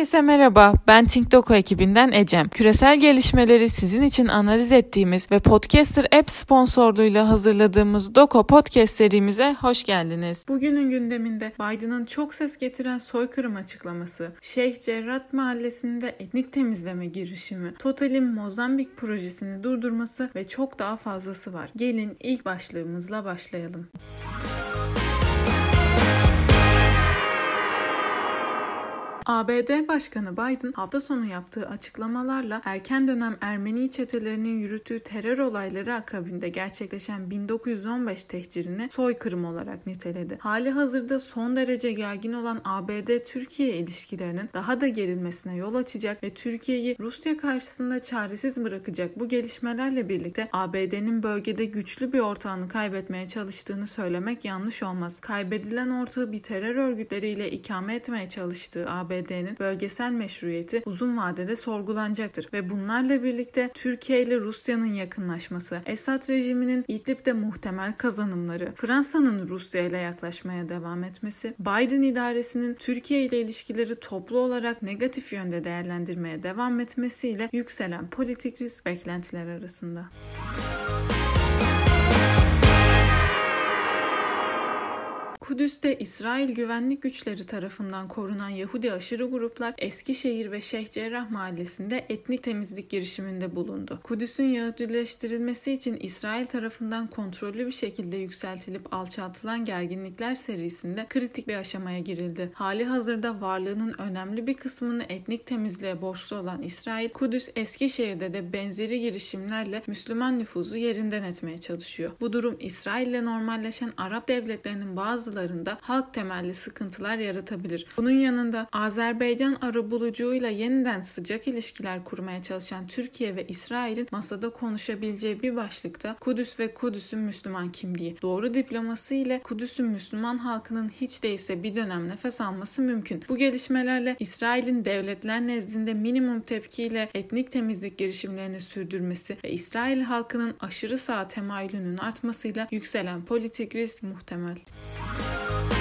Herkese merhaba, ben TinkDoku ekibinden Ecem. Küresel gelişmeleri sizin için analiz ettiğimiz ve Podcaster App sponsorluğuyla hazırladığımız Doko Podcast serimize hoş geldiniz. Bugünün gündeminde Biden'ın çok ses getiren soykırım açıklaması, Şeyh Cerrat Mahallesi'nde etnik temizleme girişimi, Total'in Mozambik projesini durdurması ve çok daha fazlası var. Gelin ilk başlığımızla başlayalım. ABD Başkanı Biden hafta sonu yaptığı açıklamalarla erken dönem Ermeni çetelerinin yürüttüğü terör olayları akabinde gerçekleşen 1915 tehcirini soykırım olarak niteledi. Hali hazırda son derece gergin olan ABD-Türkiye ilişkilerinin daha da gerilmesine yol açacak ve Türkiye'yi Rusya karşısında çaresiz bırakacak bu gelişmelerle birlikte ABD'nin bölgede güçlü bir ortağını kaybetmeye çalıştığını söylemek yanlış olmaz. Kaybedilen ortağı bir terör örgütleriyle ikame etmeye çalıştığı ABD ABD'nin bölgesel meşruiyeti uzun vadede sorgulanacaktır ve bunlarla birlikte Türkiye ile Rusya'nın yakınlaşması, Esad rejiminin İdlib'de muhtemel kazanımları, Fransa'nın Rusya ile yaklaşmaya devam etmesi, Biden idaresinin Türkiye ile ilişkileri toplu olarak negatif yönde değerlendirmeye devam etmesiyle yükselen politik risk beklentiler arasında. Kudüs'te İsrail güvenlik güçleri tarafından korunan Yahudi aşırı gruplar Eskişehir ve Şeyh Cerrah mahallesinde etnik temizlik girişiminde bulundu. Kudüs'ün Yahudileştirilmesi için İsrail tarafından kontrollü bir şekilde yükseltilip alçaltılan gerginlikler serisinde kritik bir aşamaya girildi. Hali hazırda varlığının önemli bir kısmını etnik temizliğe borçlu olan İsrail, Kudüs Eskişehir'de de benzeri girişimlerle Müslüman nüfuzu yerinden etmeye çalışıyor. Bu durum İsrail ile normalleşen Arap devletlerinin bazıları politikalarında halk temelli sıkıntılar yaratabilir. Bunun yanında Azerbaycan arabuluculuğuyla yeniden sıcak ilişkiler kurmaya çalışan Türkiye ve İsrail'in masada konuşabileceği bir başlıkta Kudüs ve Kudüs'ün Müslüman kimliği. Doğru diplomasi ile Kudüs'ün Müslüman halkının hiç değilse bir dönem nefes alması mümkün. Bu gelişmelerle İsrail'in devletler nezdinde minimum tepkiyle etnik temizlik girişimlerini sürdürmesi ve İsrail halkının aşırı sağ temayülünün artmasıyla yükselen politik risk muhtemel. Música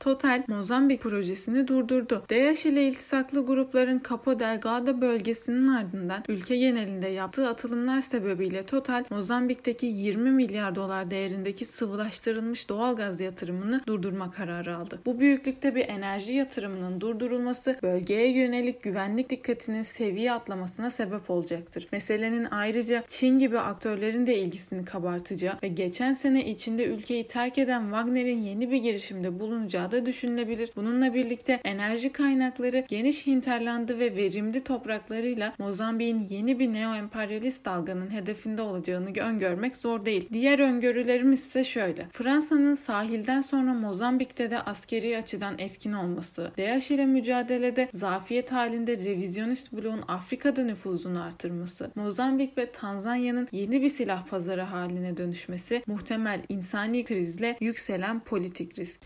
Total Mozambik projesini durdurdu. DAEŞ ile iltisaklı grupların Capo Delgado bölgesinin ardından ülke genelinde yaptığı atılımlar sebebiyle Total Mozambik'teki 20 milyar dolar değerindeki sıvılaştırılmış doğal gaz yatırımını durdurma kararı aldı. Bu büyüklükte bir enerji yatırımının durdurulması bölgeye yönelik güvenlik dikkatinin seviye atlamasına sebep olacaktır. Meselenin ayrıca Çin gibi aktörlerin de ilgisini kabartacağı ve geçen sene içinde ülkeyi terk eden Wagner'in yeni bir girişimde bulunacağı da düşünülebilir. Bununla birlikte enerji kaynakları geniş hinterlandı ve verimli topraklarıyla Mozambik'in yeni bir neo-emperyalist dalganın hedefinde olacağını öngörmek zor değil. Diğer öngörülerimiz ise şöyle. Fransa'nın sahilden sonra Mozambik'te de askeri açıdan etkin olması, DAEŞ ile mücadelede zafiyet halinde revizyonist bloğun Afrika'da nüfuzunu artırması, Mozambik ve Tanzanya'nın yeni bir silah pazarı haline dönüşmesi, muhtemel insani krizle yükselen politik risk.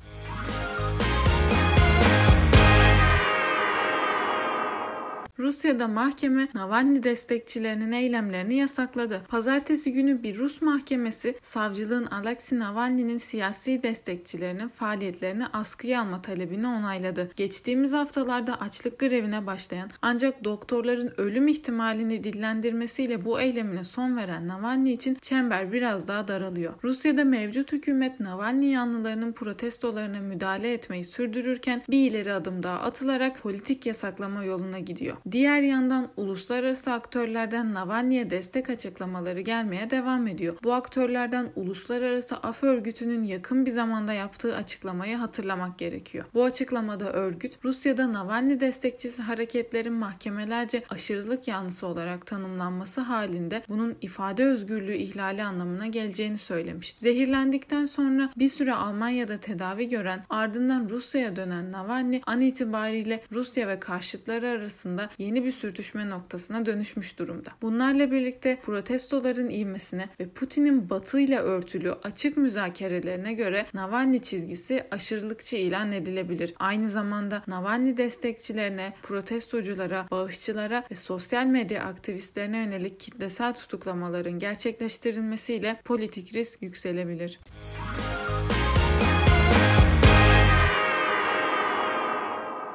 Rusya'da mahkeme Navalny destekçilerinin eylemlerini yasakladı. Pazartesi günü bir Rus mahkemesi savcılığın Alexei Navalny'nin siyasi destekçilerinin faaliyetlerini askıya alma talebini onayladı. Geçtiğimiz haftalarda açlık grevine başlayan ancak doktorların ölüm ihtimalini dillendirmesiyle bu eylemine son veren Navalny için çember biraz daha daralıyor. Rusya'da mevcut hükümet Navalny yanlılarının protestolarına müdahale etmeyi sürdürürken bir ileri adım daha atılarak politik yasaklama yoluna gidiyor. Diğer yandan uluslararası aktörlerden Navalny'e destek açıklamaları gelmeye devam ediyor. Bu aktörlerden Uluslararası Af Örgütü'nün yakın bir zamanda yaptığı açıklamayı hatırlamak gerekiyor. Bu açıklamada örgüt Rusya'da Navalny destekçisi hareketlerin mahkemelerce aşırılık yanlısı olarak tanımlanması halinde bunun ifade özgürlüğü ihlali anlamına geleceğini söylemiş. Zehirlendikten sonra bir süre Almanya'da tedavi gören ardından Rusya'ya dönen Navalny an itibariyle Rusya ve karşıtları arasında yeni bir sürtüşme noktasına dönüşmüş durumda. Bunlarla birlikte protestoların ivmesine ve Putin'in batı ile örtülü açık müzakerelerine göre Navalny çizgisi aşırılıkçı ilan edilebilir. Aynı zamanda Navalny destekçilerine, protestoculara, bağışçılara ve sosyal medya aktivistlerine yönelik kitlesel tutuklamaların gerçekleştirilmesiyle politik risk yükselebilir.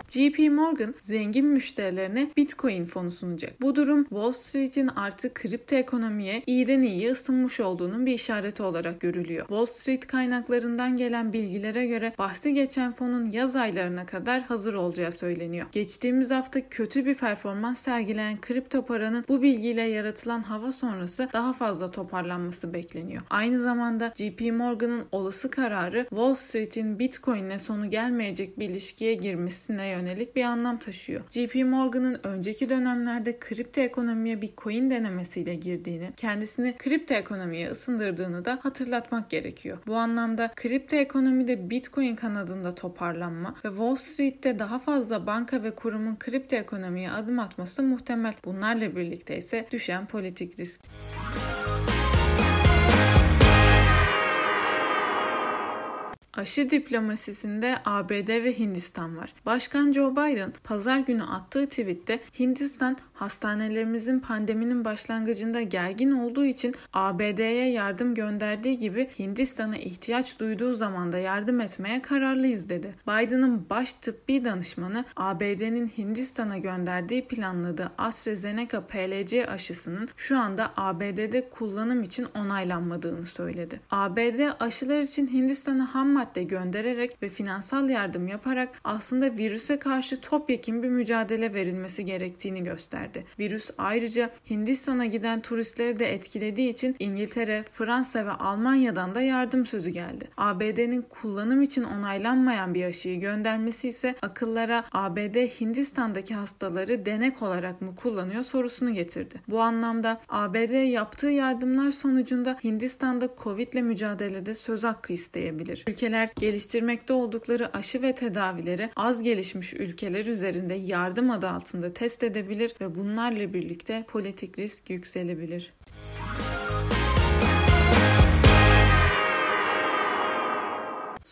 JP Morgan zengin müşterilerine Bitcoin fonu sunacak. Bu durum Wall Street'in artık kripto ekonomiye iyiden iyiye ısınmış olduğunun bir işareti olarak görülüyor. Wall Street kaynaklarından gelen bilgilere göre bahsi geçen fonun yaz aylarına kadar hazır olacağı söyleniyor. Geçtiğimiz hafta kötü bir performans sergileyen kripto paranın bu bilgiyle yaratılan hava sonrası daha fazla toparlanması bekleniyor. Aynı zamanda JP Morgan'ın olası kararı Wall Street'in Bitcoin'le sonu gelmeyecek bir ilişkiye girmesine yönelik bir anlam taşıyor. JP Morgan'ın önceki dönemlerde kripto ekonomiye bir coin denemesiyle girdiğini, kendisini kripto ekonomiye ısındırdığını da hatırlatmak gerekiyor. Bu anlamda kripto ekonomide Bitcoin kanadında toparlanma ve Wall Street'te daha fazla banka ve kurumun kripto ekonomiye adım atması muhtemel. Bunlarla birlikte ise düşen politik risk. Aşı diplomasisinde ABD ve Hindistan var. Başkan Joe Biden pazar günü attığı tweette Hindistan hastanelerimizin pandeminin başlangıcında gergin olduğu için ABD'ye yardım gönderdiği gibi Hindistan'a ihtiyaç duyduğu zaman da yardım etmeye kararlıyız dedi. Biden'ın baş tıbbi danışmanı ABD'nin Hindistan'a gönderdiği planladığı AstraZeneca PLC aşısının şu anda ABD'de kullanım için onaylanmadığını söyledi. ABD aşılar için Hindistan'a ham madde göndererek ve finansal yardım yaparak aslında virüse karşı topyekun bir mücadele verilmesi gerektiğini gösterdi. Virüs ayrıca Hindistan'a giden turistleri de etkilediği için İngiltere, Fransa ve Almanya'dan da yardım sözü geldi. ABD'nin kullanım için onaylanmayan bir aşıyı göndermesi ise akıllara ABD Hindistan'daki hastaları denek olarak mı kullanıyor sorusunu getirdi. Bu anlamda ABD yaptığı yardımlar sonucunda Hindistan'da Covid ile mücadelede söz hakkı isteyebilir. Ülke ülkeler geliştirmekte oldukları aşı ve tedavileri az gelişmiş ülkeler üzerinde yardım adı altında test edebilir ve bunlarla birlikte politik risk yükselebilir.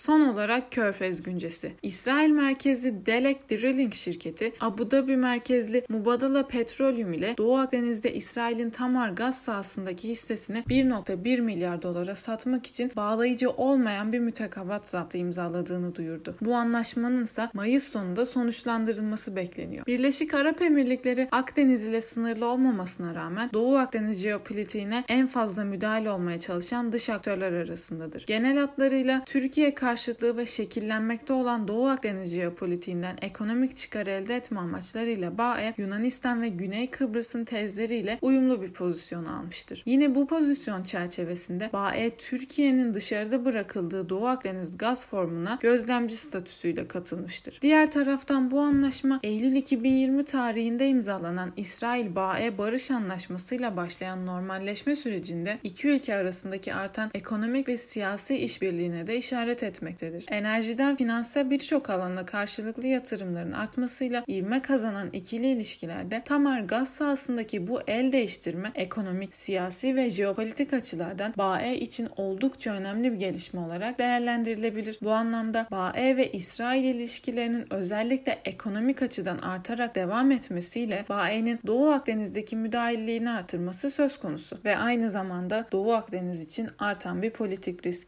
Son olarak Körfez güncesi. İsrail merkezli Delek Drilling şirketi Abu Dhabi merkezli Mubadala Petroleum ile Doğu Akdeniz'de İsrail'in Tamar gaz sahasındaki hissesini 1.1 milyar dolara satmak için bağlayıcı olmayan bir mütekabat zaptı imzaladığını duyurdu. Bu anlaşmanın ise Mayıs sonunda sonuçlandırılması bekleniyor. Birleşik Arap Emirlikleri Akdeniz ile sınırlı olmamasına rağmen Doğu Akdeniz jeopolitiğine en fazla müdahale olmaya çalışan dış aktörler arasındadır. Genel hatlarıyla Türkiye karşıtlığı ve şekillenmekte olan Doğu Akdeniz jeopolitiğinden ekonomik çıkar elde etme amaçlarıyla BAE, Yunanistan ve Güney Kıbrıs'ın tezleriyle uyumlu bir pozisyon almıştır. Yine bu pozisyon çerçevesinde BAE, Türkiye'nin dışarıda bırakıldığı Doğu Akdeniz gaz formuna gözlemci statüsüyle katılmıştır. Diğer taraftan bu anlaşma Eylül 2020 tarihinde imzalanan İsrail-BAE barış anlaşmasıyla başlayan normalleşme sürecinde iki ülke arasındaki artan ekonomik ve siyasi işbirliğine de işaret etmektedir etmektedir. Enerjiden finanse birçok alanda karşılıklı yatırımların artmasıyla ivme kazanan ikili ilişkilerde Tamar gaz sahasındaki bu el değiştirme ekonomik, siyasi ve jeopolitik açılardan BAE için oldukça önemli bir gelişme olarak değerlendirilebilir. Bu anlamda BAE ve İsrail ilişkilerinin özellikle ekonomik açıdan artarak devam etmesiyle BAE'nin Doğu Akdeniz'deki müdahilliğini artırması söz konusu ve aynı zamanda Doğu Akdeniz için artan bir politik risk.